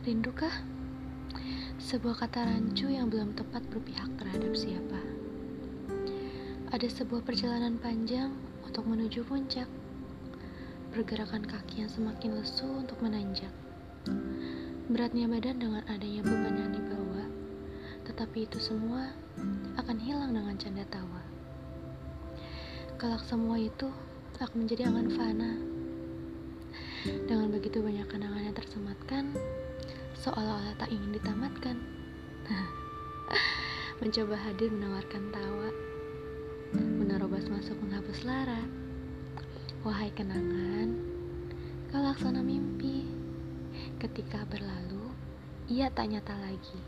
Rindukah? Sebuah kata rancu yang belum tepat berpihak terhadap siapa. Ada sebuah perjalanan panjang untuk menuju puncak. Pergerakan kaki yang semakin lesu untuk menanjak. Beratnya badan dengan adanya beban yang dibawa. Tetapi itu semua akan hilang dengan canda tawa. Kelak semua itu akan menjadi angan fana. Dengan begitu banyak seolah-olah tak ingin ditamatkan. Mencoba hadir menawarkan tawa, menerobos masuk menghapus lara. Wahai kenangan, kau laksana mimpi. Ketika berlalu, ia tak nyata lagi.